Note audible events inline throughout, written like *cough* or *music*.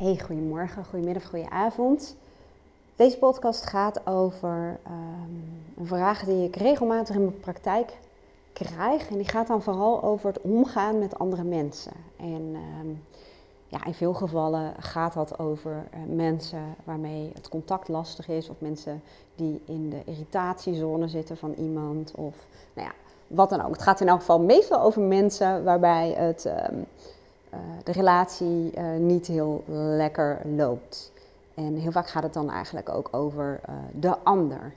Hey, goedemorgen, goedemiddag, goedenavond. Deze podcast gaat over um, een vraag die ik regelmatig in mijn praktijk krijg. En die gaat dan vooral over het omgaan met andere mensen. En um, ja, in veel gevallen gaat dat over uh, mensen waarmee het contact lastig is. Of mensen die in de irritatiezone zitten van iemand. Of nou ja, wat dan ook. Het gaat in elk geval meestal over mensen waarbij het... Um, uh, de relatie uh, niet heel lekker loopt. En heel vaak gaat het dan eigenlijk ook over uh, de ander.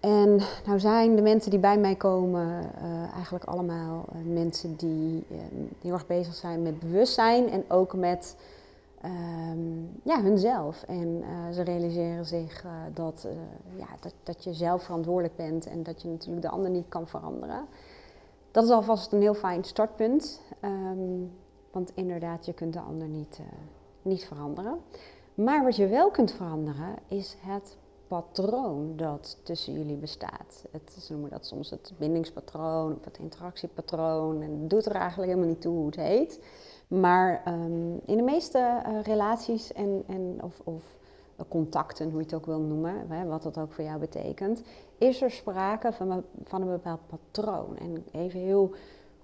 En nou zijn de mensen die bij mij komen eigenlijk allemaal mensen die heel erg bezig zijn met bewustzijn en ook met um, ja, hunzelf. En ze realiseren zich dat, ja, dat, dat je zelf verantwoordelijk bent en dat je natuurlijk de ander niet kan veranderen. Dat is alvast een heel fijn startpunt. Um, want inderdaad, je kunt de ander niet, uh, niet veranderen. Maar wat je wel kunt veranderen, is het patroon dat tussen jullie bestaat. Het, ze noemen dat soms het bindingspatroon of het interactiepatroon. En het doet er eigenlijk helemaal niet toe hoe het heet. Maar um, in de meeste uh, relaties en, en, of, of contacten, hoe je het ook wil noemen, hè, wat dat ook voor jou betekent, is er sprake van, van een bepaald patroon. En even heel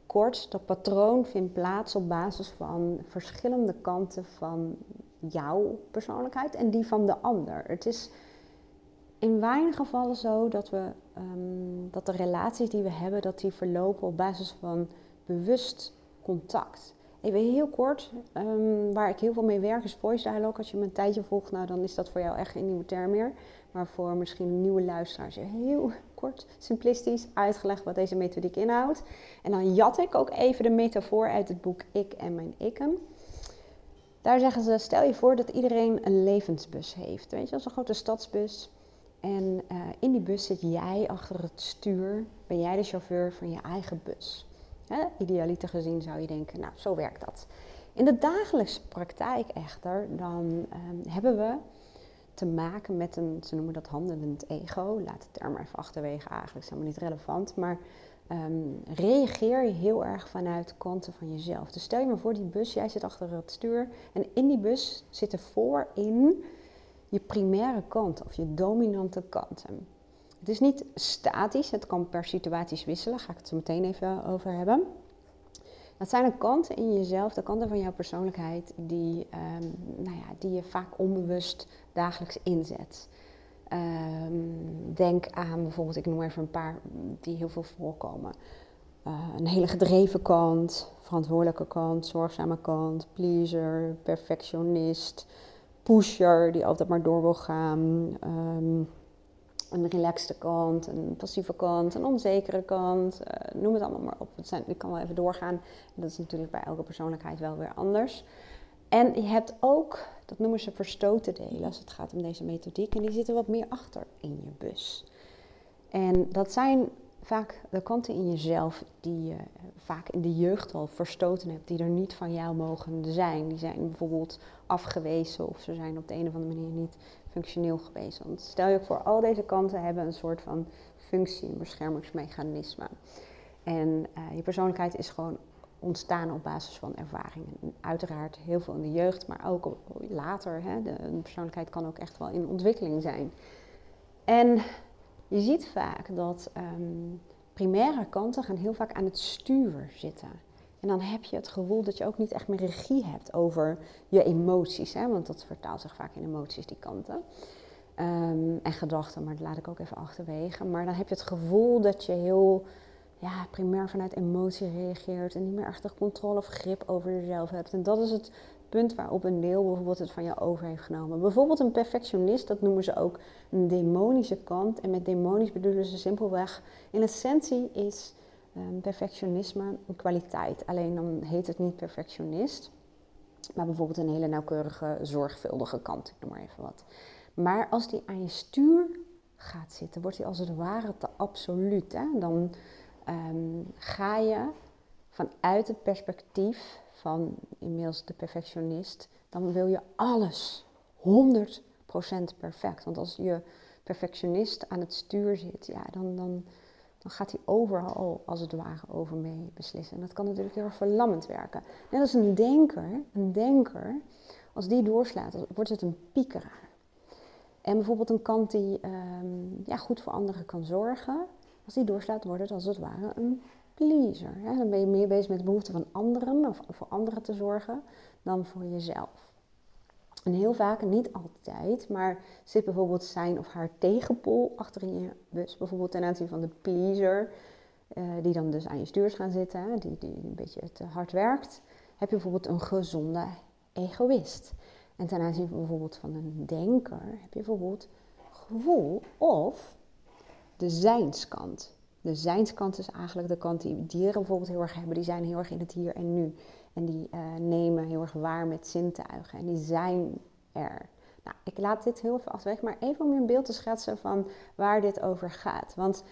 kort, dat patroon vindt plaats op basis van verschillende kanten van jouw persoonlijkheid en die van de ander. Het is in weinig gevallen zo dat, we, um, dat de relaties die we hebben, dat die verlopen op basis van bewust contact. Even heel kort, um, waar ik heel veel mee werk is voice dialogue. Als je me een tijdje volgt, nou, dan is dat voor jou echt geen nieuwe term meer. Maar voor misschien nieuwe luisteraars heel kort, simplistisch uitgelegd wat deze methodiek inhoudt. En dan jat ik ook even de metafoor uit het boek Ik en mijn ikken. Daar zeggen ze, stel je voor dat iedereen een levensbus heeft. Weet je, als een grote stadsbus. En uh, in die bus zit jij achter het stuur. Ben jij de chauffeur van je eigen bus. Hè? Idealiter gezien zou je denken, nou, zo werkt dat. In de dagelijkse praktijk echter, dan um, hebben we te maken met een, ze noemen dat handelend ego. Laat het term maar even achterwege, eigenlijk is helemaal niet relevant. Maar um, reageer je heel erg vanuit kanten van jezelf. Dus stel je me voor, die bus, jij zit achter het stuur. En in die bus zitten voorin je primaire kant of je dominante kanten. Het is niet statisch, het kan per situaties wisselen, daar ga ik het zo meteen even over hebben. Dat zijn de kanten in jezelf, de kanten van jouw persoonlijkheid, die, um, nou ja, die je vaak onbewust dagelijks inzet. Um, denk aan bijvoorbeeld, ik noem even een paar die heel veel voorkomen. Uh, een hele gedreven kant, verantwoordelijke kant, zorgzame kant, pleaser, perfectionist, pusher die altijd maar door wil gaan. Um, een relaxte kant, een passieve kant, een onzekere kant, uh, noem het allemaal maar op. Het zijn, ik kan wel even doorgaan. Dat is natuurlijk bij elke persoonlijkheid wel weer anders. En je hebt ook, dat noemen ze verstoten delen als het gaat om deze methodiek. En die zitten wat meer achter in je bus. En dat zijn vaak de kanten in jezelf die je vaak in de jeugd al verstoten hebt, die er niet van jou mogen zijn. Die zijn bijvoorbeeld afgewezen of ze zijn op de een of andere manier niet functioneel geweest. Want stel je voor, al deze kanten hebben een soort van functie, een beschermingsmechanisme. En uh, je persoonlijkheid is gewoon ontstaan op basis van ervaringen. uiteraard heel veel in de jeugd, maar ook later. Hè, de, persoonlijkheid kan ook echt wel in ontwikkeling zijn. En je ziet vaak dat um, primaire kanten gaan heel vaak aan het stuur zitten. En dan heb je het gevoel dat je ook niet echt meer regie hebt over je emoties. Hè? Want dat vertaalt zich vaak in emoties, die kanten. Um, en gedachten, maar dat laat ik ook even achterwege. Maar dan heb je het gevoel dat je heel ja, primair vanuit emotie reageert en niet meer echt de controle of grip over jezelf hebt. En dat is het punt waarop een deel bijvoorbeeld het van je over heeft genomen. Bijvoorbeeld een perfectionist, dat noemen ze ook een demonische kant. En met demonisch bedoelen ze simpelweg, in essentie is um, perfectionisme een kwaliteit. Alleen dan heet het niet perfectionist, maar bijvoorbeeld een hele nauwkeurige, zorgvuldige kant, ik noem maar even wat. Maar als die aan je stuur gaat zitten, wordt die als het ware te absoluut. Hè? Dan um, ga je vanuit het perspectief van inmiddels de perfectionist, dan wil je alles 100% perfect. Want als je perfectionist aan het stuur zit, ja, dan, dan, dan gaat hij overal als het ware over mee beslissen. En dat kan natuurlijk heel erg verlammend werken. Net als een denker, een denker als die doorslaat, wordt het een piekeraar. En bijvoorbeeld een kant die ehm, ja, goed voor anderen kan zorgen, als die doorslaat, wordt het als het ware een pleaser. Hè? Dan ben je meer bezig met de behoeften van anderen of voor anderen te zorgen dan voor jezelf. En heel vaak, niet altijd, maar zit bijvoorbeeld zijn of haar tegenpol achter in je bus. Bijvoorbeeld ten aanzien van de pleaser, uh, die dan dus aan je stuurs gaan zitten, die, die een beetje te hard werkt. Heb je bijvoorbeeld een gezonde egoïst. En ten aanzien van bijvoorbeeld van een denker heb je bijvoorbeeld gevoel of de zijnskant. De zijnskant is eigenlijk de kant die dieren bijvoorbeeld heel erg hebben. Die zijn heel erg in het hier en nu. En die uh, nemen heel erg waar met zintuigen. En die zijn er. Nou, ik laat dit heel even afweg, maar even om je een beeld te schetsen van waar dit over gaat. Want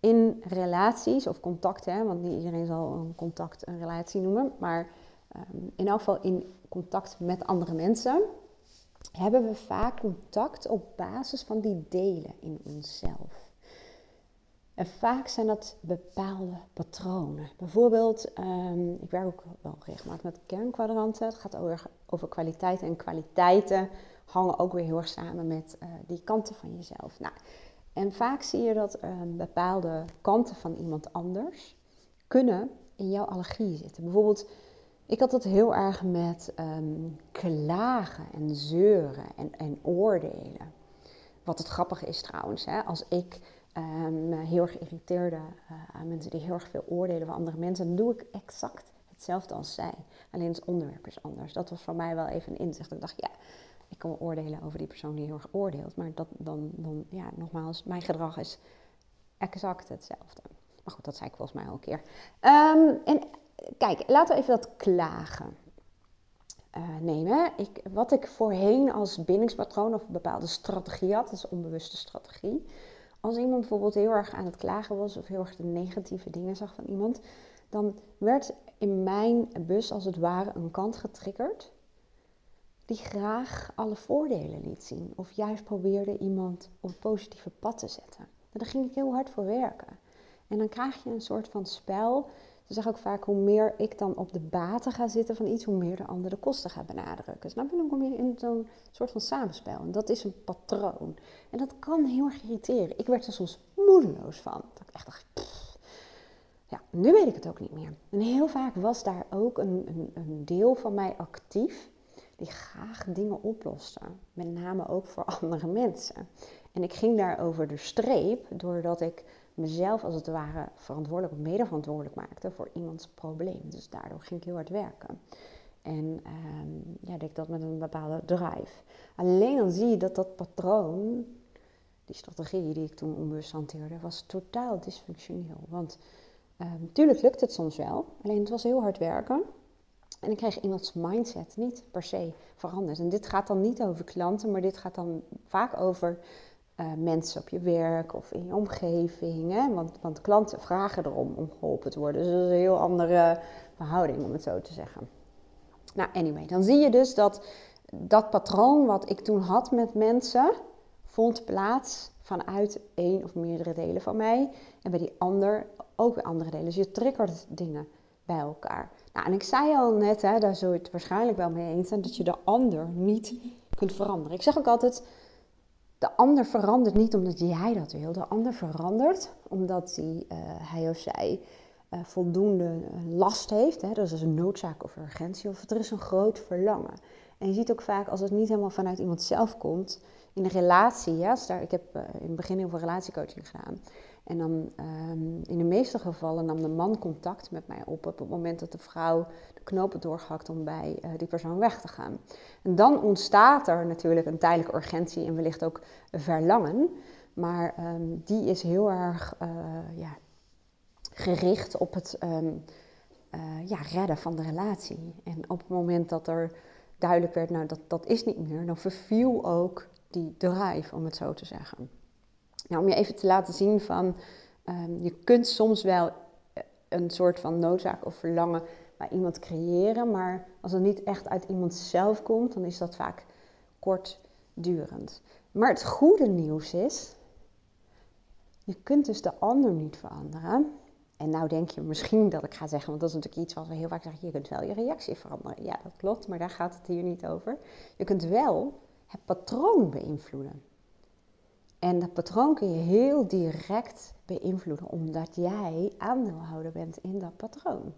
in relaties of contacten, want niet iedereen zal een contact een relatie noemen, maar um, in elk geval in contact met andere mensen, hebben we vaak contact op basis van die delen in onszelf. En vaak zijn dat bepaalde patronen. Bijvoorbeeld, um, ik werk ook wel regelmatig met kernkwadranten. Het gaat over, over kwaliteiten. En kwaliteiten hangen ook weer heel erg samen met uh, die kanten van jezelf. Nou, en vaak zie je dat um, bepaalde kanten van iemand anders kunnen in jouw allergie zitten. Bijvoorbeeld, ik had het heel erg met um, klagen en zeuren en, en oordelen. Wat het grappige is trouwens, hè, als ik um, heel erg irriteerde uh, aan mensen die heel erg veel oordelen van andere mensen, dan doe ik exact hetzelfde als zij. Alleen het onderwerp is anders. Dat was voor mij wel even een inzicht. Ik dacht, ja, ik kan oordelen over die persoon die heel erg oordeelt. Maar dat, dan, dan, ja, nogmaals, mijn gedrag is exact hetzelfde. Maar goed, dat zei ik volgens mij al een keer. Um, en kijk, laten we even dat klagen uh, nemen. Ik, wat ik voorheen als bindingspatroon of een bepaalde strategie had, dat is onbewuste strategie als iemand bijvoorbeeld heel erg aan het klagen was of heel erg de negatieve dingen zag van iemand, dan werd in mijn bus als het ware een kant getriggerd die graag alle voordelen liet zien. Of juist probeerde iemand op een positieve pad te zetten. En daar ging ik heel hard voor werken. En dan krijg je een soort van spel ze zeggen ook vaak, hoe meer ik dan op de baten ga zitten van iets, hoe meer de ander de kosten gaat benadrukken. Dus dan kom je in zo'n soort van samenspel. En dat is een patroon. En dat kan heel erg irriteren. Ik werd er soms moedeloos van. Dat ik echt dacht, ja, nu weet ik het ook niet meer. En heel vaak was daar ook een, een, een deel van mij actief die graag dingen oploste. Met name ook voor *laughs* andere mensen. En ik ging daar over de streep doordat ik mezelf als het ware verantwoordelijk of medeverantwoordelijk maakte voor iemands probleem. Dus daardoor ging ik heel hard werken. En um, ja, deed ik dat met een bepaalde drive. Alleen dan zie je dat dat patroon, die strategie die ik toen onbewust hanteerde, was totaal dysfunctioneel. Want natuurlijk ehm, lukt het soms wel, alleen het was heel hard werken. En ik kreeg iemands mindset niet per se veranderd. En dit gaat dan niet over klanten, maar dit gaat dan vaak over uh, mensen op je werk of in je omgeving. Hè? Want, want klanten vragen erom om geholpen te worden. Dus dat is een heel andere verhouding, om het zo te zeggen. Nou, anyway, dan zie je dus dat dat patroon wat ik toen had met mensen, vond plaats vanuit één of meerdere delen van mij. En bij die ander ook weer andere delen. Dus je triggert dingen bij elkaar. Nou, en ik zei al net, hè, daar zul je het waarschijnlijk wel mee eens zijn, dat je de ander niet kunt veranderen. Ik zeg ook altijd, de ander verandert niet omdat jij dat wil. De ander verandert omdat hij, uh, hij of zij uh, voldoende eh, last heeft. Hè? Dat is een noodzaak of urgentie. Of er is een groot verlangen. En je ziet ook vaak als het niet helemaal vanuit iemand zelf komt. In een relatie, ja, ik heb in het begin heel veel relatiecoaching gedaan. En dan um, in de meeste gevallen nam de man contact met mij op op het moment dat de vrouw de knopen doorgehakt om bij uh, die persoon weg te gaan. En dan ontstaat er natuurlijk een tijdelijke urgentie en wellicht ook verlangen. Maar um, die is heel erg uh, ja, gericht op het um, uh, ja, redden van de relatie. En op het moment dat er duidelijk werd, nou dat, dat is niet meer, dan verviel ook die drive, om het zo te zeggen. Nou, om je even te laten zien van, um, je kunt soms wel eh, een soort van noodzaak of verlangen bij iemand creëren, maar als het niet echt uit iemand zelf komt, dan is dat vaak kortdurend. Maar het goede nieuws is, je kunt dus de ander niet veranderen. En nou denk je misschien dat ik ga zeggen, want dat is natuurlijk iets wat we heel vaak zeggen, je kunt wel je reactie veranderen. Ja, dat klopt, maar daar gaat het hier niet over. Je kunt wel het patroon beïnvloeden. En dat patroon kun je heel direct beïnvloeden, omdat jij aandeelhouder bent in dat patroon.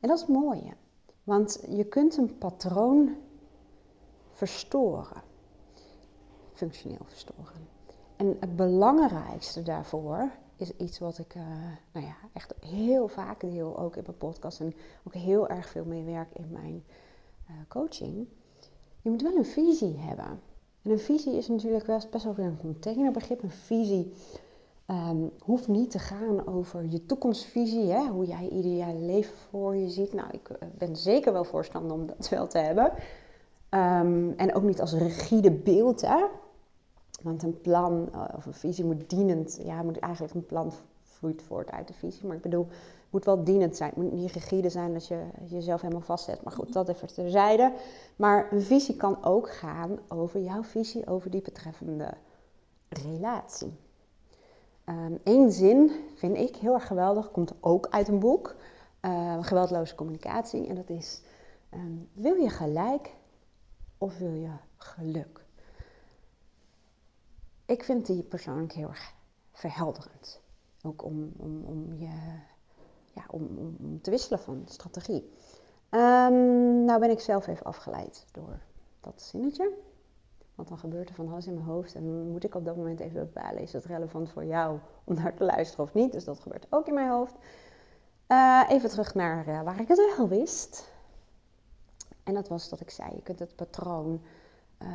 En dat is het mooie, want je kunt een patroon verstoren, functioneel verstoren. En het belangrijkste daarvoor is iets wat ik uh, nou ja, echt heel vaak deel, ook in mijn podcast en ook heel erg veel mee werk in mijn uh, coaching. Je moet wel een visie hebben. En een visie is natuurlijk wel best wel weer een containerbegrip. Een visie um, hoeft niet te gaan over je toekomstvisie, hè? hoe jij ideale leven voor je ziet. Nou, ik eh, ben zeker wel voorstander om dat wel te hebben. Um, en ook niet als rigide beeld, hè? Want een plan eh, of een visie moet dienend, ja, moet eigenlijk een plan vloeit voort uit de visie. Maar ik bedoel, het moet wel dienend zijn. Het moet niet rigide zijn dat je jezelf helemaal vastzet. Maar goed, dat even terzijde. Maar een visie kan ook gaan over jouw visie over die betreffende relatie. Eén ehm, zin vind ik heel erg geweldig, komt ook uit een boek, uh, Geweldloze Communicatie. En dat is, ehm, wil je gelijk of wil je geluk? Ik vind die persoonlijk heel erg verhelderend. Ook om, om, om, je, ja, om, om te wisselen van strategie. Um, nou ben ik zelf even afgeleid door dat zinnetje. Want dan gebeurt er van alles in mijn hoofd en moet ik op dat moment even bepalen, is het relevant voor jou om naar te luisteren of niet? Dus dat gebeurt ook in mijn hoofd. Uh, even terug naar uh, waar ik het wel wist. En dat was dat ik zei, je kunt het patroon uh,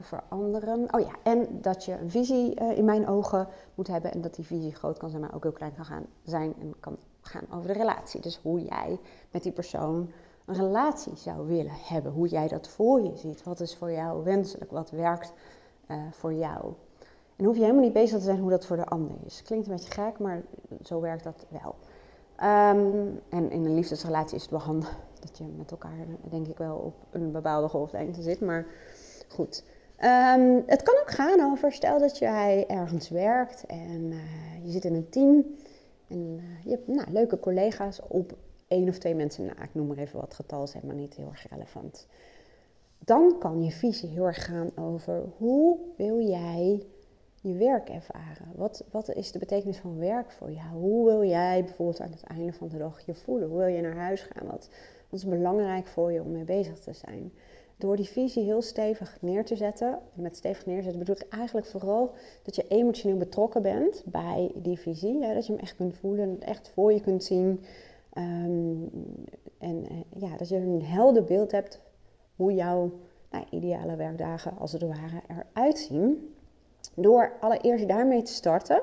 veranderen. Oh ja, en dat je een visie in mijn ogen moet hebben en dat die visie groot kan zijn, maar ook heel klein kan gaan zijn en kan gaan over de relatie. Dus hoe jij met die persoon een relatie zou willen hebben. Hoe jij dat voor je ziet. Wat is voor jou wenselijk? Wat werkt uh, voor jou? En hoef je helemaal niet bezig te zijn hoe dat voor de ander is. Klinkt een beetje gek, maar zo werkt dat wel. Um, en in een liefdesrelatie is het wel handig dat je met elkaar, denk ik wel, op een bepaalde golflengte zit. Maar goed. Um, het kan ook gaan over, stel dat jij ergens werkt en uh, je zit in een team. En uh, je hebt nou, leuke collega's op één of twee mensen na. Ik noem maar even wat getal, is helemaal niet heel erg relevant. Dan kan je visie heel erg gaan over hoe wil jij je werk ervaren? Wat, wat is de betekenis van werk voor jou? Hoe wil jij bijvoorbeeld aan het einde van de dag je voelen? Hoe wil je naar huis gaan? Wat is belangrijk voor je om mee bezig te zijn? Door die visie heel stevig neer te zetten, met stevig neerzetten bedoel ik eigenlijk vooral dat je emotioneel betrokken bent bij die visie. Hè? Dat je hem echt kunt voelen, echt voor je kunt zien. Um, en uh, ja, dat je een helder beeld hebt hoe jouw nou, ideale werkdagen als het ware eruit zien. Door allereerst daarmee te starten,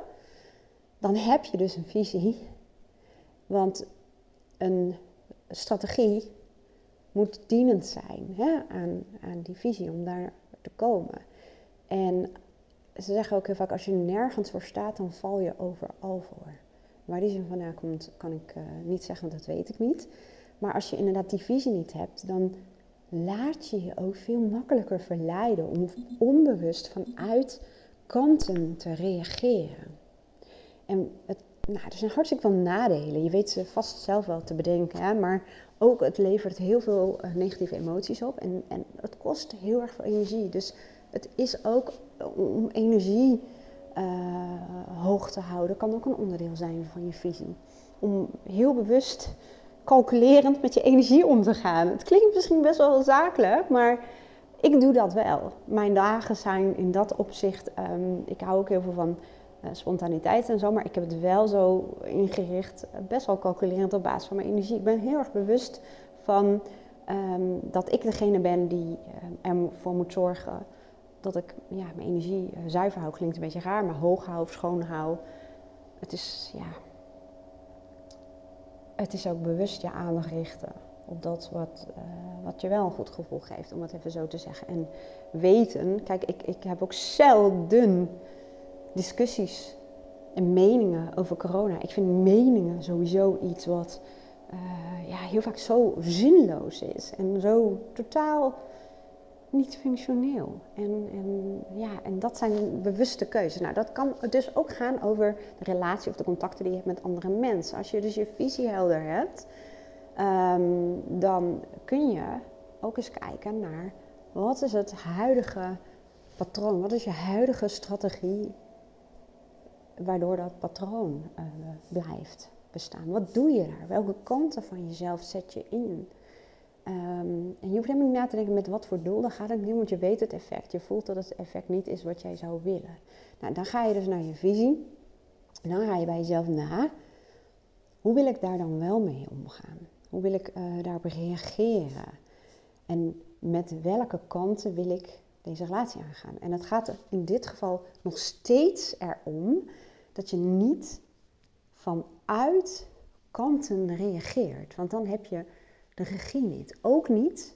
dan heb je dus een visie. Want een strategie moet dienend zijn hè, aan, aan die visie om daar te komen. En ze zeggen ook heel vaak, als je nergens voor staat, dan val je overal voor. Waar die zin vandaan komt, kan ik uh, niet zeggen, want dat weet ik niet. Maar als je inderdaad die visie niet hebt, dan laat je je ook veel makkelijker verleiden om onbewust vanuit kanten te reageren. En het, nou, er zijn hartstikke veel nadelen. Je weet ze vast zelf wel te bedenken, hè? maar ook het levert heel veel uh, negatieve emoties op en, en het kost heel erg veel energie. Dus het is ook om energie uh, hoog te houden, kan ook een onderdeel zijn van je visie. Om heel bewust calculerend met je energie om te gaan. Het klinkt misschien best wel zakelijk, maar ik doe dat wel. Mijn dagen zijn in dat opzicht, um, ik hou ook heel veel van spontaniteit en zo, maar ik heb het wel zo ingericht, best wel calculerend op basis van mijn energie. Ik ben heel erg bewust van um, dat ik degene ben die um, ervoor moet zorgen dat ik ja, mijn energie zuiver hou. Klinkt een beetje raar, maar hoog hou of schoon hou. Het is, ja... Het is ook bewust je aandacht richten op dat wat, wat je wel een goed gevoel geeft, om het even zo te zeggen. En weten, kijk, ik, ik heb ook zelden discussies en meningen over corona. Ik vind meningen sowieso iets wat uh, ja, heel vaak zo zinloos is en zo totaal niet functioneel. En, en, ja, en dat zijn bewuste keuzes. Nou, dat kan dus ook gaan over de relatie of de contacten die je hebt met andere mensen. Als je dus je visie helder hebt, ehm, dan kun je ook eens kijken naar wat is het huidige patroon, wat is je huidige strategie waardoor dat patroon uh, blijft bestaan. Wat doe je daar? Welke kanten van jezelf zet je in? Ehm, en je hoeft helemaal niet na te denken met wat voor doel, dan gaat het niet, want je weet het effect. Je voelt dat het effect niet is wat jij zou willen. Nou, dan ga je dus naar je visie. En dan ga je bij jezelf na, hoe wil ik daar dan wel mee omgaan? Hoe wil ik uh, daarop reageren? En met welke kanten wil ik deze relatie aangaan? En het gaat in dit geval nog steeds erom dat je niet vanuit kanten reageert. Want dan heb je de regie niet. Ook niet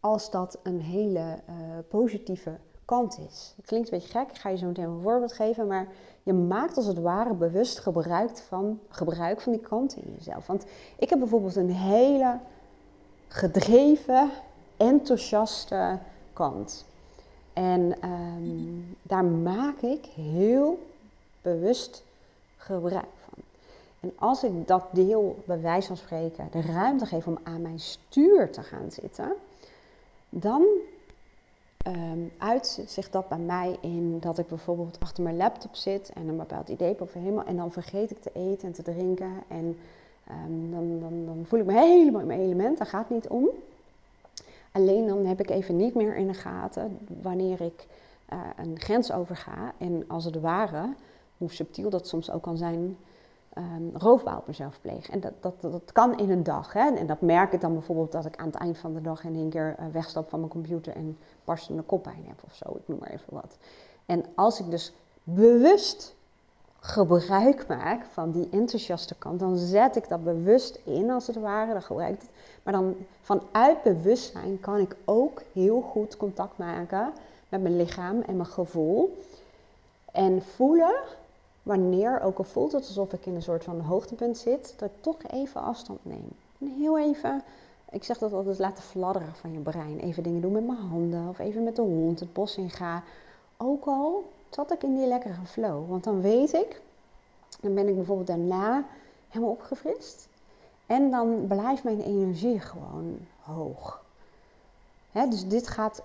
als dat een hele uh, positieve kant is. Het klinkt een beetje gek, ik ga je zo meteen een voorbeeld geven, maar je maakt als het ware bewust gebruik van, gebruik van die kanten in jezelf. Want ik heb bijvoorbeeld een hele gedreven, enthousiaste kant. En um, daar maak ik heel bewust gebruik van. En als ik dat deel, bij wijze van spreken, de ruimte geef om aan mijn stuur te gaan zitten, dan um, uit zich dat bij mij in dat ik bijvoorbeeld achter mijn laptop zit en een bepaald idee boven helemaal en dan vergeet ik te eten en te drinken en um, dan, dan, dan voel ik me helemaal in mijn element, daar gaat het niet om. Alleen dan heb ik even niet meer in de gaten wanneer ik uh, een grens overga en als het ware, hoe subtiel dat soms ook kan zijn, um, roofbouw op mezelf pleeg. En dat, dat, dat kan in een dag. Hè? En dat merk ik dan bijvoorbeeld dat ik aan het eind van de dag in één keer uh, wegstap van mijn computer en barstende koppijn heb of zo. Ik noem maar even wat. En als ik dus bewust gebruik maak van die enthousiaste kant, dan zet ik dat bewust in als het ware. Dan gebruik ik het. Maar dan vanuit bewustzijn kan ik ook heel goed contact maken met mijn lichaam en mijn gevoel. En voelen wanneer, ook al voelt het alsof ik in een soort van hoogtepunt zit, dat ik toch even afstand neem. En heel even, ik zeg dat altijd, laten fladderen van je brein. Even dingen doen met mijn handen of even met de hond het bos in ga. Ook al zat ik in die lekkere flow. Want dan weet ik, dan ben ik bijvoorbeeld daarna helemaal opgefrist. En dan blijft mijn energie gewoon hoog. dus dit gaat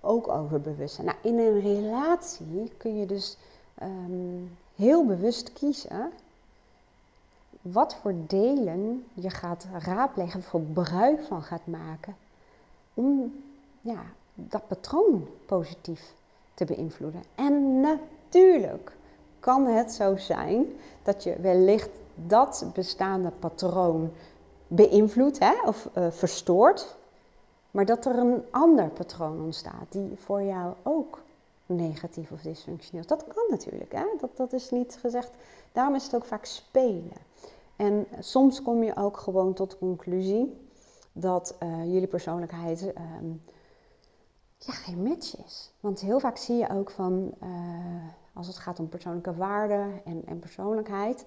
ook over bewustzijn. Nou, in een relatie kun je dus ehm, heel bewust kiezen wat voor delen je gaat raadplegen, voor gebruik van gaat maken om ja, dat patroon positief te beïnvloeden. En natuurlijk kan het zo zijn dat je wellicht dat bestaande patroon beïnvloedt hè, of uh, verstoort, maar dat er een ander patroon ontstaat die voor jou ook negatief of dysfunctioneel. Dat kan natuurlijk, hè? Dat, dat is niet gezegd. Daarom is het ook vaak spelen. En soms kom je ook gewoon tot de conclusie dat uh, jullie persoonlijkheid um, ja, geen match is. Want heel vaak zie je ook van, uh, als het gaat om persoonlijke waarden en, en persoonlijkheid,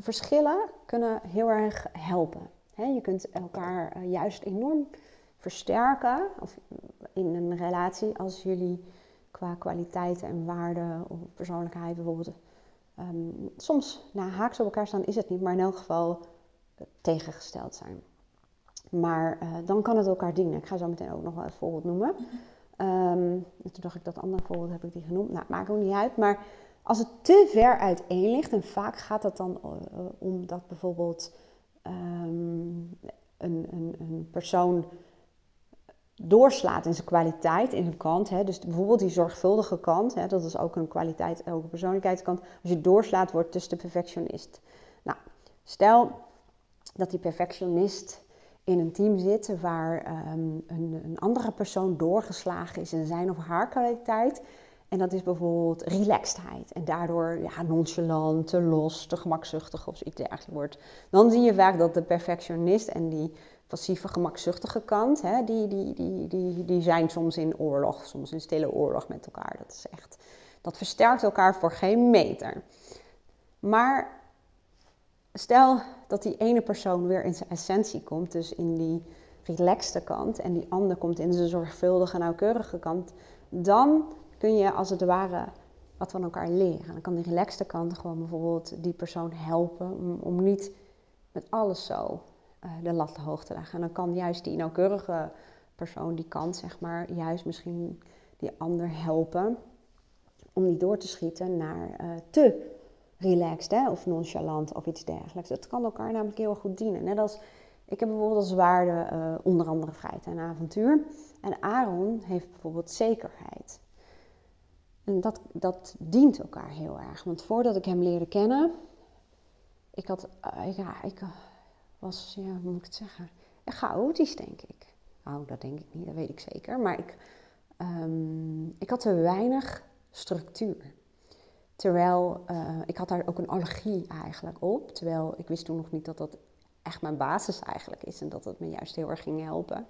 verschillen kunnen heel erg helpen. He, je kunt elkaar uh, juist enorm versterken of in een relatie als jullie kwaliteiten en waarden of persoonlijkheid bijvoorbeeld. Um, soms na haaks op elkaar staan is het niet, maar in elk geval uh, tegengesteld zijn. Maar uh, dan kan het elkaar dienen. Ik ga zo meteen ook nog wel een voorbeeld noemen. Um, toen dacht ik dat andere voorbeeld heb ik die genoemd. Nou, maakt ook niet uit. Maar als het te ver uiteen ligt, en vaak gaat het dan uh, om dat bijvoorbeeld um, een, een, een persoon doorslaat in zijn kwaliteit, in zijn kant. Hè. Dus bijvoorbeeld die zorgvuldige kant, hè, dat is ook een kwaliteit, ook een persoonlijkheidskant. Als je doorslaat, wordt dus de perfectionist. Nou, stel dat die perfectionist in een team zit waar um, een, een, andere persoon doorgeslagen is in zijn of haar kwaliteit. En dat is bijvoorbeeld relaxedheid. En daardoor ja, nonchalant, te los, te gemakzuchtig of zoiets dergelijks wordt. Dan zie je vaak dat de perfectionist en die passieve, gemakzuchtige kant, hè, die, die, die, die, die zijn soms in oorlog, soms in stille oorlog met elkaar. Dat is echt, dat versterkt elkaar voor geen meter. Maar stel dat die ene persoon weer in zijn essentie komt, dus in die relaxte kant en die ander komt in zijn zorgvuldige, nauwkeurige kant, dan kun je als het ware wat van elkaar leren. Dan kan die relaxte kant gewoon bijvoorbeeld die persoon helpen om, om niet met alles zo de lat hoog te leggen. En dan kan juist die nauwkeurige persoon, die kant zeg maar, juist misschien die ander helpen om niet door te schieten naar uh, te relaxed hè, of nonchalant of iets dergelijks. Dat kan elkaar namelijk heel goed dienen. Net als, ik heb bijvoorbeeld als waarde uh, onder andere vrijheid en avontuur. En Aaron heeft bijvoorbeeld zekerheid. En dat, dat dient elkaar heel erg. Want voordat ik hem leerde kennen, ik had, ja, ik was, ja, hoe moet ik het zeggen, chaotisch denk ik. Nou, dat denk ik niet, dat weet ik zeker. Maar ik, um, ik had te weinig structuur. Terwijl uh, ik had daar ook een allergie eigenlijk op. Terwijl ik wist toen nog niet dat dat echt mijn basis eigenlijk is. En dat het me juist heel erg ging helpen.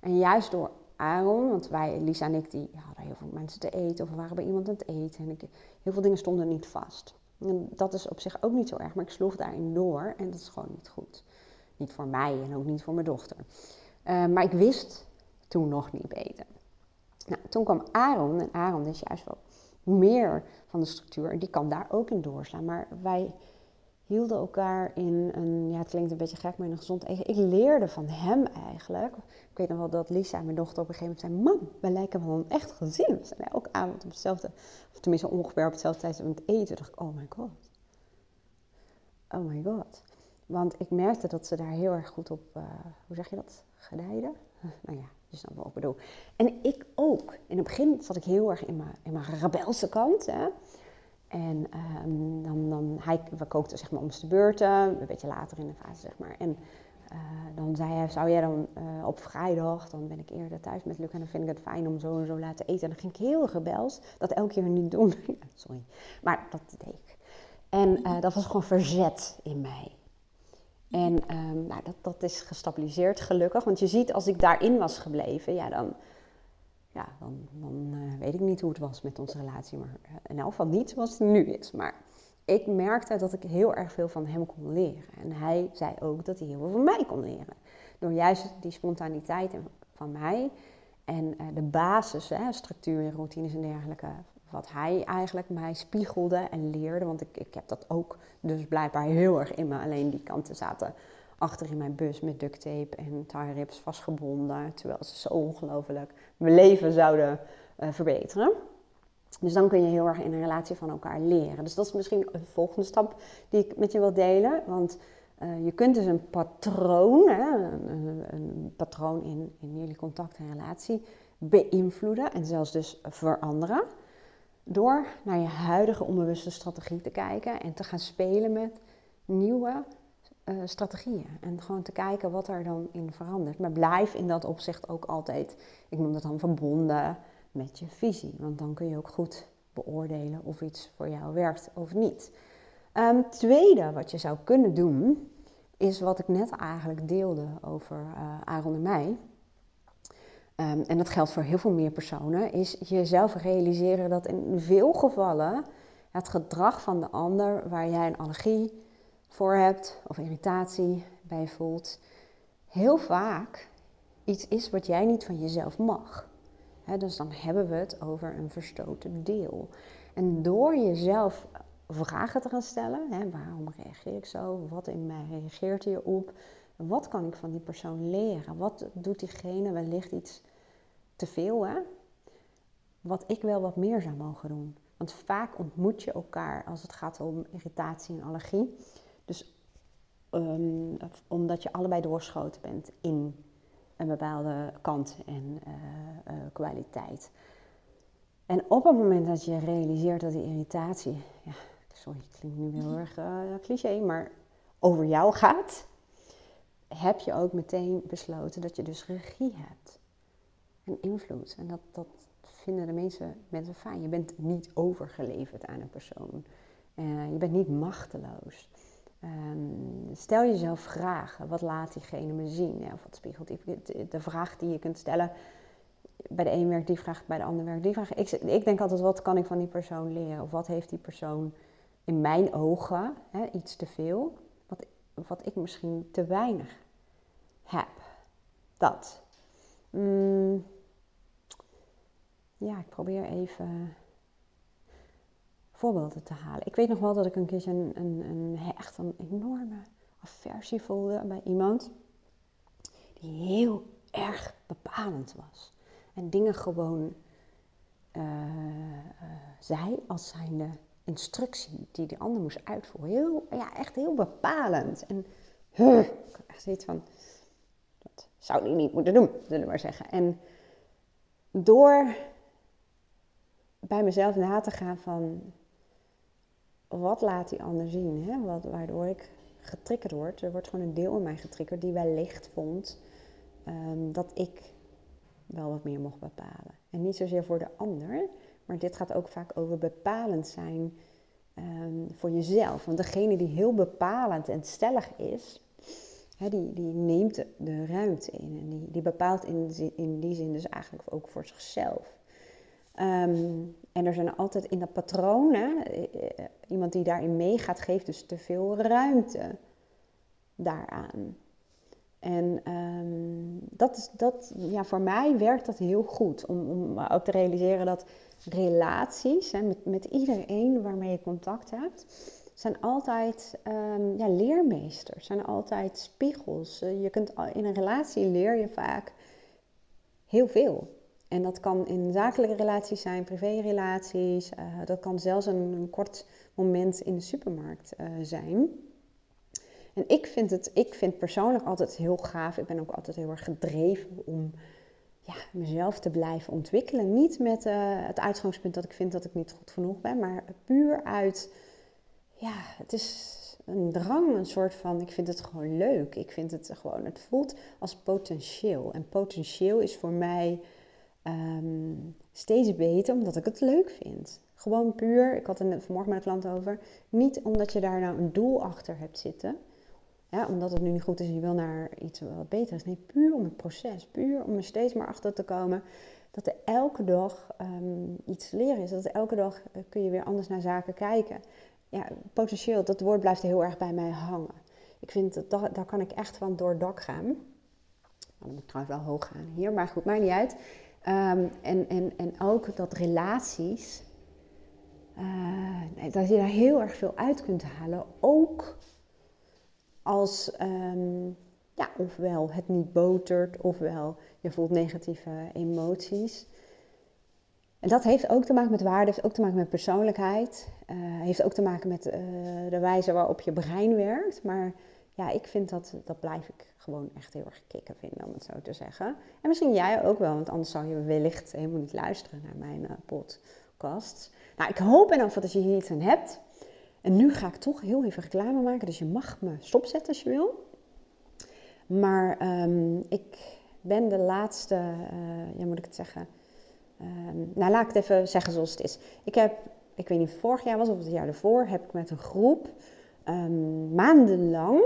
En juist door Aaron, want wij, Lisa en ik, die hadden heel veel mensen te eten. Of we waren bij iemand aan het eten. En ik, heel veel dingen stonden niet vast. En dat is op zich ook niet zo erg. Maar ik sloeg daarin door. En dat is gewoon niet goed. Niet voor mij en ook niet voor mijn dochter. Uh, maar ik wist toen nog niet beter. Nou, toen kwam Aaron. En Aaron is juist wel meer van de structuur. En die kan daar ook in doorslaan. Maar wij hielden elkaar in een, ja het klinkt een beetje gek, maar in een gezond ego. Ik leerde van hem eigenlijk. Ik weet nog wel dat Lisa, mijn dochter, op een gegeven moment zei: Mam, wij lijken wel een echt gezin. We zijn elke avond op hetzelfde, of tenminste ongeveer op hetzelfde tijd aan het eten. dacht ik, oh my god. Oh my god. Want ik merkte dat ze daar heel erg goed op, uh, hoe zeg je dat, gedijden. *laughs* nou ja, je snapt wat ik bedoel. En ik ook. In het begin zat ik heel erg in mijn, in mijn rebelse kant. Hè. En um, dan, dan, hij, we kookten zeg maar om de beurten, een beetje later in de fase zeg maar. En uh, dan zei hij, zou jij dan uh, op vrijdag, dan ben ik eerder thuis met Luc en dan vind ik het fijn om zo en zo laten eten. En dan ging ik heel rebels, dat elke keer niet doen. *laughs* Sorry, maar dat deed ik. En dat was gewoon verzet in mij. En um, nou, dat, dat is gestabiliseerd gelukkig, want je ziet als ik daarin was gebleven, ja dan ja, dan, dan uh, weet ik niet hoe het was met onze relatie. Maar uh, in elk geval niet zoals het nu is. Maar ik merkte dat ik heel erg veel van hem kon leren. En hij zei ook dat hij heel veel van mij kon leren. Door juist die spontaniteit van mij en uh, de basis, hè, structuur en routines en dergelijke, wat hij eigenlijk mij spiegelde en leerde. Want ik, ik heb dat ook dus blijkbaar heel erg in me. Alleen die kanten zaten achter in mijn bus met duct tape en tie rips vastgebonden. Terwijl ze zo ongelooflijk mijn leven zouden uh, verbeteren. Dus dan kun je heel erg in een relatie van elkaar leren. Dus dat is misschien een volgende stap die ik met je wil delen. Want uh, je kunt dus een patroon, hè, een, een, patroon in, in jullie contact en relatie beïnvloeden en zelfs dus veranderen. Door naar je huidige onbewuste strategie te kijken en te gaan spelen met nieuwe uh, strategieën. En gewoon te kijken wat er dan in verandert. Maar blijf in dat opzicht ook altijd, ik noem dat dan verbonden met je visie. Want dan kun je ook goed beoordelen of iets voor jou werkt of niet. Um, tweede wat je zou kunnen doen, is wat ik net eigenlijk deelde over uh, Aaron en mij. Um, en dat geldt voor heel veel meer personen, is jezelf realiseren dat in veel gevallen het gedrag van de ander waar jij een allergie, voor hebt of irritatie bij voelt, heel vaak iets is wat jij niet van jezelf mag. dus dan hebben we het over een verstoten deel. En door jezelf vragen te gaan stellen, waarom reageer ik zo? Wat in mij reageert hierop? Wat kan ik van die persoon leren? Wat doet diegene wellicht iets te veel? Hè? Wat ik wel wat meer zou mogen doen. Want vaak ontmoet je elkaar als het gaat om irritatie en allergie. Dus um, omdat je allebei doorschoten bent in een bepaalde kant en uh, uh, kwaliteit. En op het moment dat je realiseert dat die irritatie, ja, sorry, het klinkt nu heel erg uh, cliché, maar over jou gaat, heb je ook meteen besloten dat je dus regie hebt. En invloed. En dat, dat vinden de mensen, mensen fijn. Je bent niet overgeleverd aan een persoon. je bent niet machteloos. Um, stel jezelf vragen. Wat laat diegene me zien? Of wat spiegelt die? De vraag die je kunt stellen. Bij de een werkt die vraag, bij de ander werkt die vraag. Ik, ik, denk altijd, wat kan ik van die persoon leren? Of wat heeft die persoon in mijn ogen hè, iets te veel? Wat, ik misschien te weinig heb. dat. Mm, ja, ik probeer even voorbeelden te halen. Ik weet nog wel dat ik een keer een, een, een, echt een enorme aversie voelde bij iemand die heel erg bepalend was. En dingen gewoon uh, uh, zei als zijnde instructie die de ander moest uitvoeren. Heel, ja, echt heel bepalend. En ik echt zoiets van, dat zou die niet moeten doen, zullen we maar zeggen. En door bij mezelf na te gaan van, wat laat die ander zien? Hè? Wat, waardoor ik getriggerd word. Er wordt gewoon een deel in mij getriggerd die wellicht vond um, dat ik wel wat meer mocht bepalen. En niet zozeer voor de ander, maar dit gaat ook vaak over bepalend zijn um, voor jezelf. Want degene die heel bepalend en stellig is, die, die neemt de ruimte in. En die, die bepaalt in, in die zin dus eigenlijk ook voor zichzelf. Um, en er zijn altijd in dat patroon, hè, eh, iemand die daarin meegaat, geeft dus te veel ruimte daaraan. En um, dat is, dat, ja, voor mij werkt dat heel goed. Om, om ook te realiseren dat relaties hè, met, met iedereen waarmee je contact hebt, zijn altijd um, ja, leermeesters, zijn altijd spiegels. Eh, je kunt, in een relatie leer je vaak heel veel. En dat kan in zakelijke relaties zijn, privérelaties. Uh, dat kan zelfs een, kort moment in de supermarkt uh, zijn. En ik vind het, ik vind persoonlijk altijd heel gaaf. Ik ben ook altijd heel erg gedreven om ja, mezelf te blijven ontwikkelen. Niet met uh, het uitgangspunt dat ik vind dat ik niet goed genoeg ben, maar puur uit, ja, het is een drang, een soort van, ik vind het gewoon leuk. Ik vind het gewoon, het voelt als potentieel. En potentieel is voor mij um, steeds beter omdat ik het leuk vind. Gewoon puur, ik had net vanmorgen met een klant over, niet omdat je daar nou een doel achter hebt zitten. Omdat het nu niet goed is en je wil naar iets wat beter is. Nee, puur om het proces. Puur om er steeds maar achter te komen dat er elke dag um, iets leren is. Dat elke dag uh, kun je weer anders naar zaken kijken. Ja, potentieel, dat woord blijft heel erg bij mij hangen. Ik vind dat, daar kan ik echt van door dak gaan. Nou, dan moet ik trouwens wel hoog gaan hier, maar goed, maakt niet uit. Um, en, en, en ook dat relaties, uh, dat je daar heel erg veel uit kunt halen. Ook als um, ja, ofwel het niet botert, ofwel je voelt negatieve emoties. En dat heeft ook te maken met waarde, heeft ook te maken met persoonlijkheid, uh, heeft ook te maken met uh, de wijze waarop je brein werkt. Maar ja, ik vind dat, dat blijf ik gewoon echt heel erg kicken vinden, om het zo te zeggen. En misschien jij ook wel, want anders zou je wellicht helemaal niet luisteren naar mijn uh, podcast. Nou, ik hoop en of dat je hier iets aan hebt. En nu ga ik toch heel even reclame maken, dus je mag me stopzetten als je wil. Maar um, ik ben de laatste, uh, ja moet ik het zeggen, um, nou laat ik het even zeggen zoals het is. Ik heb, ik weet niet of vorig jaar was of het jaar ervoor, heb ik met een groep um, maandenlang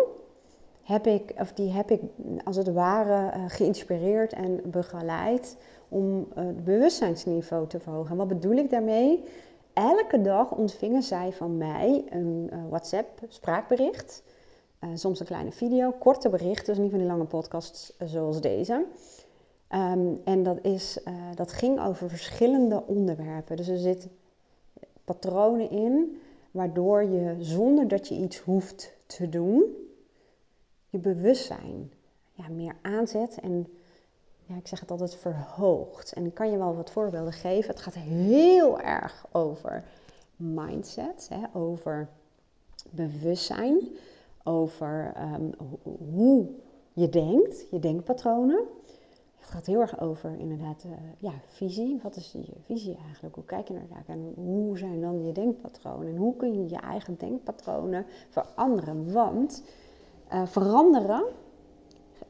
heb ik, of die heb ik als het ware uh, geïnspireerd en begeleid om uh, het bewustzijnsniveau te verhogen. En wat bedoel ik daarmee? Elke dag ontvingen zij van mij een uh, WhatsApp spraakbericht. soms een kleine video, korte berichten, dus niet van die lange podcasts zoals deze. Um, en dat, is, dat ging over verschillende onderwerpen. Dus er zitten patronen in waardoor je zonder dat je iets hoeft te doen, je bewustzijn ja, meer aanzet en ja, ik zeg het altijd verhoogt. En ik kan je wel wat voorbeelden geven. Het gaat heel erg over mindset, hè, over bewustzijn, over um, hoe je denkt, je denkpatronen. Het gaat heel erg over inderdaad uh, ja, visie. Wat is je visie eigenlijk? Hoe kijk je naar zaken? En hoe zijn dan je denkpatronen? En hoe kun je je eigen denkpatronen veranderen? Want uh, veranderen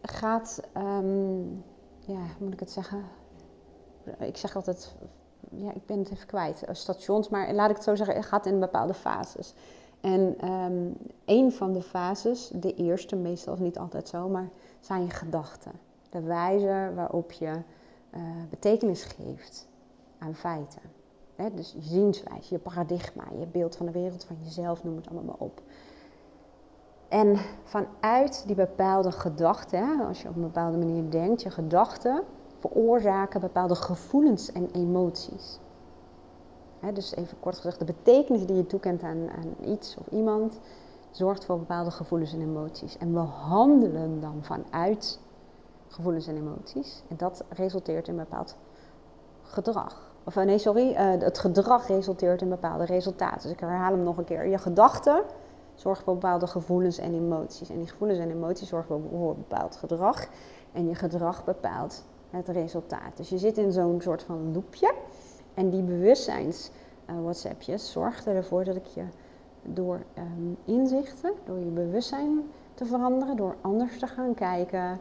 gaat, um, ja, hoe moet ik het zeggen? Ik zeg altijd, ja, ik ben het even kwijt, eh, stations, maar laat ik het zo zeggen, het gaat in bepaalde fases. En een van de fases, de eerste, meestal niet altijd zo, maar zijn je gedachten. De wijze waarop je uh, betekenis geeft aan feiten. Hè, dus je zienswijze, je paradigma, je beeld van de wereld, van jezelf, noem het allemaal maar op. En vanuit die bepaalde gedachten, als je op een bepaalde manier denkt, je gedachten veroorzaken bepaalde gevoelens en emoties. dus even kort gezegd, de betekenis die je toekent aan, aan iets of iemand zorgt voor bepaalde gevoelens en emoties. En we handelen dan vanuit gevoelens en emoties. En dat resulteert in bepaald gedrag. Of eh, nee, sorry, uh, het gedrag resulteert in bepaalde resultaten. Dus ik herhaal hem nog een keer. Je gedachten zorgen voor bepaalde gevoelens en emoties. En die gevoelens en emoties zorgen voor bepaald gedrag. En je gedrag bepaalt het resultaat. Dus je zit in zo'n soort van loopje. En die bewustzijns uh, WhatsAppjes zorgen ervoor dat ik je door um, inzichten, door je bewustzijn te veranderen, door anders te gaan kijken,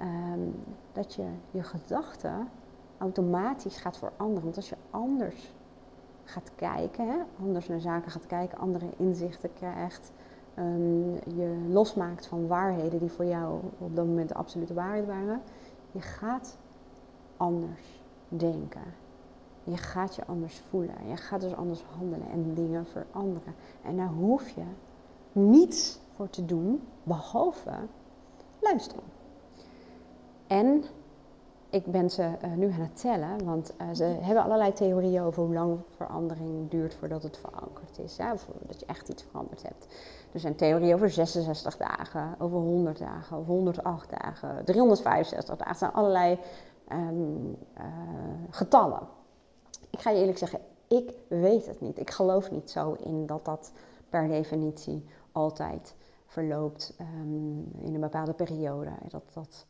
um, dat je je gedachten automatisch gaat veranderen. Want als je anders gaat kijken, hè, anders naar zaken gaat kijken, andere inzichten krijgt, um, je losmaakt van waarheden die voor jou op dat moment de absolute waarheid waren, je gaat anders denken. Je gaat je anders voelen. Je gaat dus anders handelen en dingen veranderen. En daar hoef je niets voor te doen, behalve luisteren. En ik ben ze uh, nu aan het tellen, want uh, ze hebben allerlei theorieën over hoe lang verandering duurt voordat het verankerd is. Ja, dat je echt iets veranderd hebt. Er zijn theorieën over 66 dagen, over 100 dagen, over 108 dagen, 365 dagen. Er zijn allerlei um, uh, getallen. Ik ga je eerlijk zeggen, ik weet het niet. Ik geloof niet zo in dat dat per definitie altijd verloopt um, in een bepaalde periode. Dat, dat,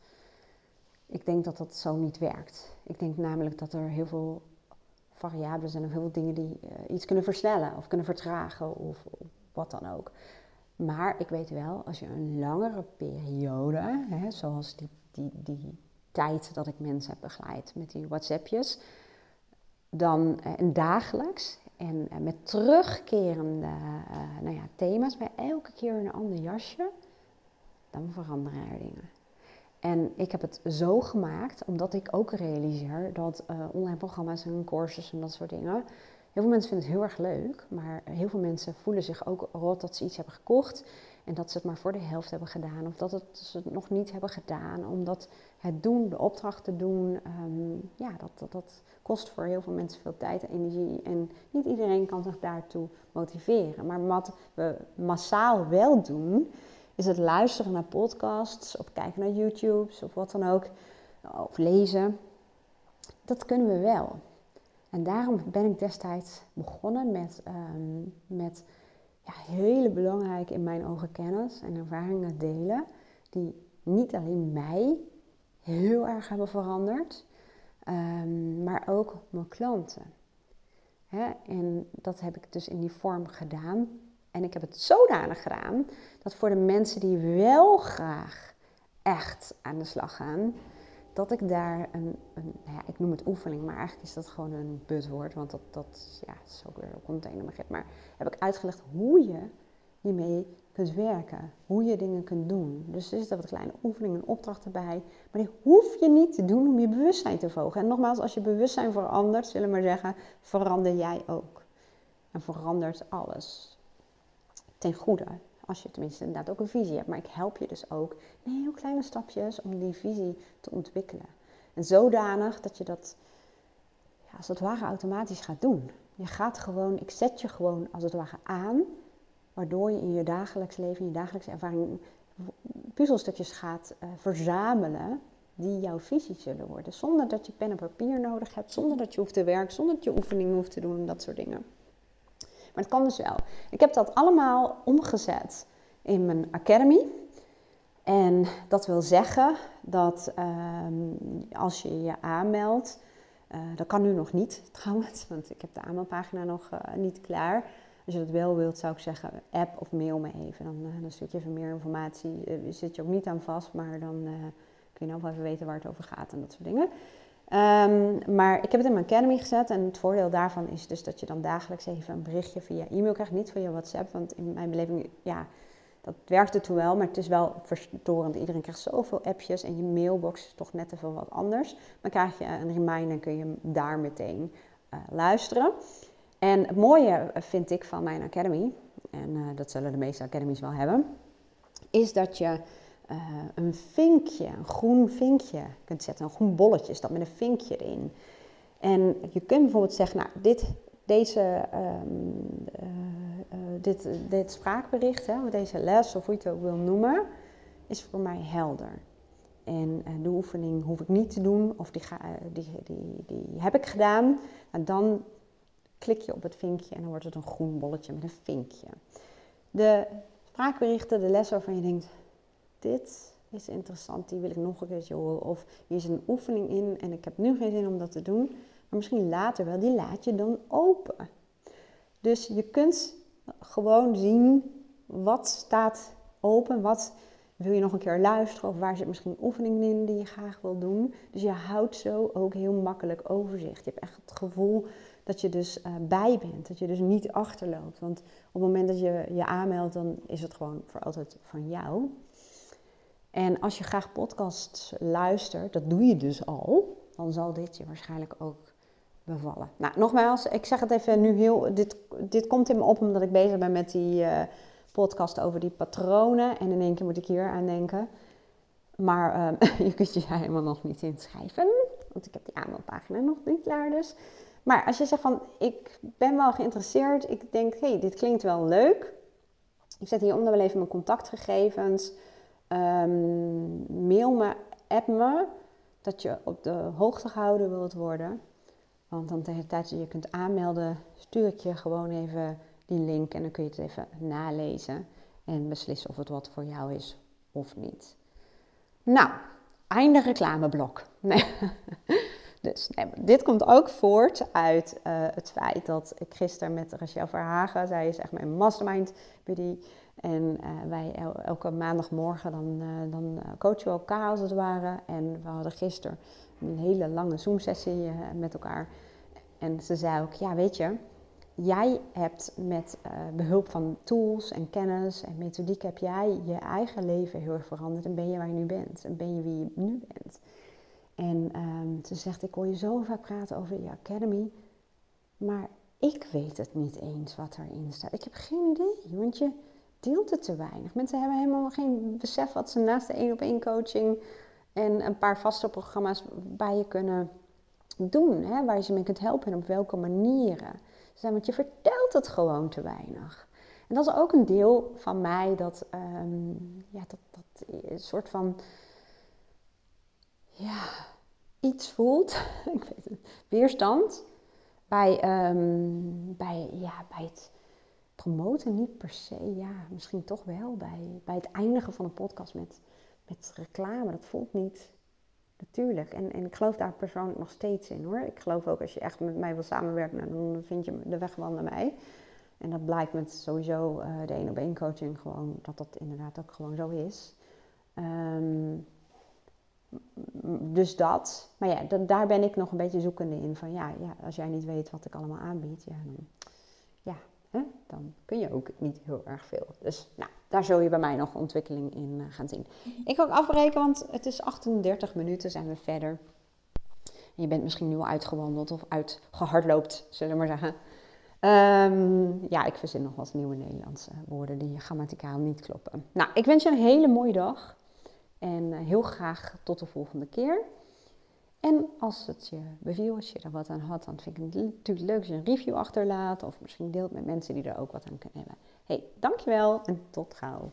ik denk dat dat zo niet werkt. Ik denk namelijk dat er heel veel variabelen zijn of heel veel dingen die uh, iets kunnen versnellen of kunnen vertragen of, wat dan ook. Maar ik weet wel, als je een langere periode, hè, zoals die, die, die tijd dat ik mensen heb begeleid met die WhatsAppjes, dan uh, en dagelijks en uh, met terugkerende nou ja, thema's, bij elke keer een ander jasje, dan veranderen er dingen. En ik heb het zo gemaakt, omdat ik ook realiseer dat uh, online programma's en courses en dat soort dingen. Heel veel mensen vinden het heel erg leuk, maar heel veel mensen voelen zich ook rot dat ze iets hebben gekocht en dat ze het maar voor de helft hebben gedaan. Of dat het, ze het nog niet hebben gedaan, omdat het doen, de opdracht te doen, um, ja, dat, dat, dat, kost voor heel veel mensen veel tijd en energie. En niet iedereen kan zich daartoe motiveren. Maar wat we massaal wel doen, is het luisteren naar podcasts of kijken naar YouTube's of wat dan ook, of lezen. Dat kunnen we wel. En daarom ben ik destijds begonnen met, um, met ja, hele belangrijke in mijn ogen kennis en ervaringen delen, die niet alleen mij heel erg hebben veranderd, um, maar ook mijn klanten. Hè? En dat heb ik dus in die vorm gedaan en ik heb het zodanig gedaan dat voor de mensen die wel graag echt aan de slag gaan, dat ik daar een, een nou ja, ik noem het oefening, maar eigenlijk is dat gewoon een buzzwoord, want dat, dat ja, is ook weer een containerbegrip. Maar heb ik uitgelegd hoe je hiermee kunt werken, hoe je dingen kunt doen. Dus er zit wat kleine oefeningen en opdrachten bij, maar die hoef je niet te doen om je bewustzijn te verhogen. En nogmaals, als je bewustzijn verandert, zullen we maar zeggen, verander jij ook. En verandert alles ten goede. Als je tenminste inderdaad ook een visie hebt. Maar ik help je dus ook in heel kleine stapjes om die visie te ontwikkelen. En zodanig dat je dat ja, als het ware automatisch gaat doen. Je gaat gewoon, ik zet je gewoon als het ware aan. Waardoor je in je dagelijks leven, in je dagelijkse ervaring puzzelstukjes gaat uh, verzamelen die jouw visie zullen worden. Zonder dat je pen en papier nodig hebt, zonder dat je hoeft te werken, zonder dat je oefeningen hoeft te doen en dat soort dingen. Maar het kan dus wel. Ik heb dat allemaal omgezet in mijn academy. En dat wil zeggen dat ehm, als je je aanmeldt, uh, dat kan nu nog niet *laughs* trouwens, want ik heb de aanmeldpagina nog uh, niet klaar. Als je dat wel wilt, zou ik zeggen, app of mail me even. Dan, uh, dan je even meer informatie. zit je ook niet aan vast, maar dan kun je nou wel even weten waar het over gaat en dat soort dingen. Um, maar ik heb het in mijn Academy gezet en het voordeel daarvan is dus dat je dan dagelijks even een berichtje via e-mail krijgt, niet via WhatsApp, want in mijn beleving, ja, dat werkt toe wel, maar het is wel verstorend. Iedereen krijgt zoveel appjes en je mailbox is toch net even wat anders. Maar krijg je een reminder, kun je daar meteen uh, luisteren. En het mooie vind ik van mijn Academy, en uh, dat zullen de meeste Academies wel hebben, is dat je uh, een vinkje, een groen vinkje kunt zetten. Een groen bolletje is dat met een vinkje erin. En je kunt bijvoorbeeld zeggen, nou, dit, deze, um, uh, uh, dit, dit spraakbericht, hè, deze les, of hoe je het ook wil noemen, is voor mij helder. En de oefening hoef ik niet te doen, of die, ga, die, die, die heb ik gedaan. En dan klik je op het vinkje en dan wordt het een groen bolletje met een vinkje. De spraakberichten, de les waarvan je denkt, dit is interessant, die wil ik nog een keertje horen. Of hier is een oefening in en ik heb nu geen zin om dat te doen. Maar misschien later wel, die laat je dan open. Dus je kunt gewoon zien wat staat open, wat wil je nog een keer luisteren of waar zit misschien een oefening in die je graag wil doen. Dus je houdt zo ook heel makkelijk overzicht. Je hebt echt het gevoel dat je dus uh, bij bent, dat je dus niet achterloopt. Want op het moment dat je je aanmeldt, dan is het gewoon voor altijd van jou. En als je graag podcasts luistert, dat doe je dus al, dan zal dit je waarschijnlijk ook bevallen. Nou, nogmaals, ik zeg het even nu heel. Dit, dit komt in me op omdat ik bezig ben met die uh, podcast over die patronen. En in één keer moet ik hier aan denken. Maar uh, *laughs* je kunt je helemaal nog niet inschrijven, want ik heb die aanmeldpagina nog niet klaar. Dus. Maar als je zegt van, ik ben wel geïnteresseerd, ik denk, hé, hey, dit klinkt wel leuk. Ik zet hieronder wel even mijn contactgegevens. Um, mail me, app me, dat je op de hoogte gehouden wilt worden. Want dan tegen de tijd dat je kunt aanmelden, stuur ik je gewoon even die link en dan kun je het even nalezen en beslissen of het wat voor jou is of niet. Nou, einde reclameblok. *laughs* Nee. Dus nee, dit komt ook voort uit uh, het feit dat ik gisteren met Rachel Verhagen, zij is echt mijn mastermind buddy, en uh, wij el elke maandagmorgen dan, uh, dan coachen we elkaar als het ware. En we hadden gisteren een hele lange Zoom-sessie met elkaar. En ze zei ook, ja weet je, jij hebt met behulp van tools en kennis en methodiek heb jij je eigen leven heel erg veranderd. En ben je waar je nu bent. En ben je wie je nu bent. En um, ze zegt, ik hoor je zo vaak praten over je academy, maar ik weet het niet eens wat erin staat. Ik heb geen idee, want deelt het te weinig. Mensen hebben helemaal geen besef wat ze naast de één op één coaching en een paar vaste programma's bij je kunnen doen, hè, waar je ze mee kunt helpen en op welke manieren. Want je vertelt het gewoon te weinig. En dat is ook een deel van mij dat, um, ja, dat, dat een soort van ja, iets voelt, *laughs* ik weet het, weerstand bij, um, bij, ja, bij het promoten niet per se, ja, misschien toch wel bij, bij het eindigen van een podcast met, met reclame. Dat voelt niet natuurlijk. En, en ik geloof daar persoonlijk nog steeds in hoor. Ik geloof ook als je echt met mij wil samenwerken, nou, dan vind je de weg wel naar mij. En dat blijkt met sowieso uh, de één op één coaching gewoon, dat dat inderdaad ook gewoon zo is. Um, dus dat. Maar ja, daar ben ik nog een beetje zoekende in. Van ja, ja, als jij niet weet wat ik allemaal aanbied, ja, dan, dan kun je ook niet heel erg veel. Dus nou, daar zul je bij mij nog ontwikkeling in uh, gaan zien. Ik ga ook afbreken, want het is 38 minuten, zijn we verder. Je bent misschien nu al uitgewandeld of uitgehardloopt, zullen we maar zeggen. Um, ja, ik verzin nog wat nieuwe Nederlandse woorden die grammaticaal niet kloppen. Nou, ik wens je een hele mooie dag. En eh, heel graag tot de volgende keer. En als het je beviel, als je er wat aan had, dan vind ik het natuurlijk leuk als je een review achterlaat. Of misschien deelt met mensen die er ook wat aan kunnen hebben. hey, dankjewel en tot gauw.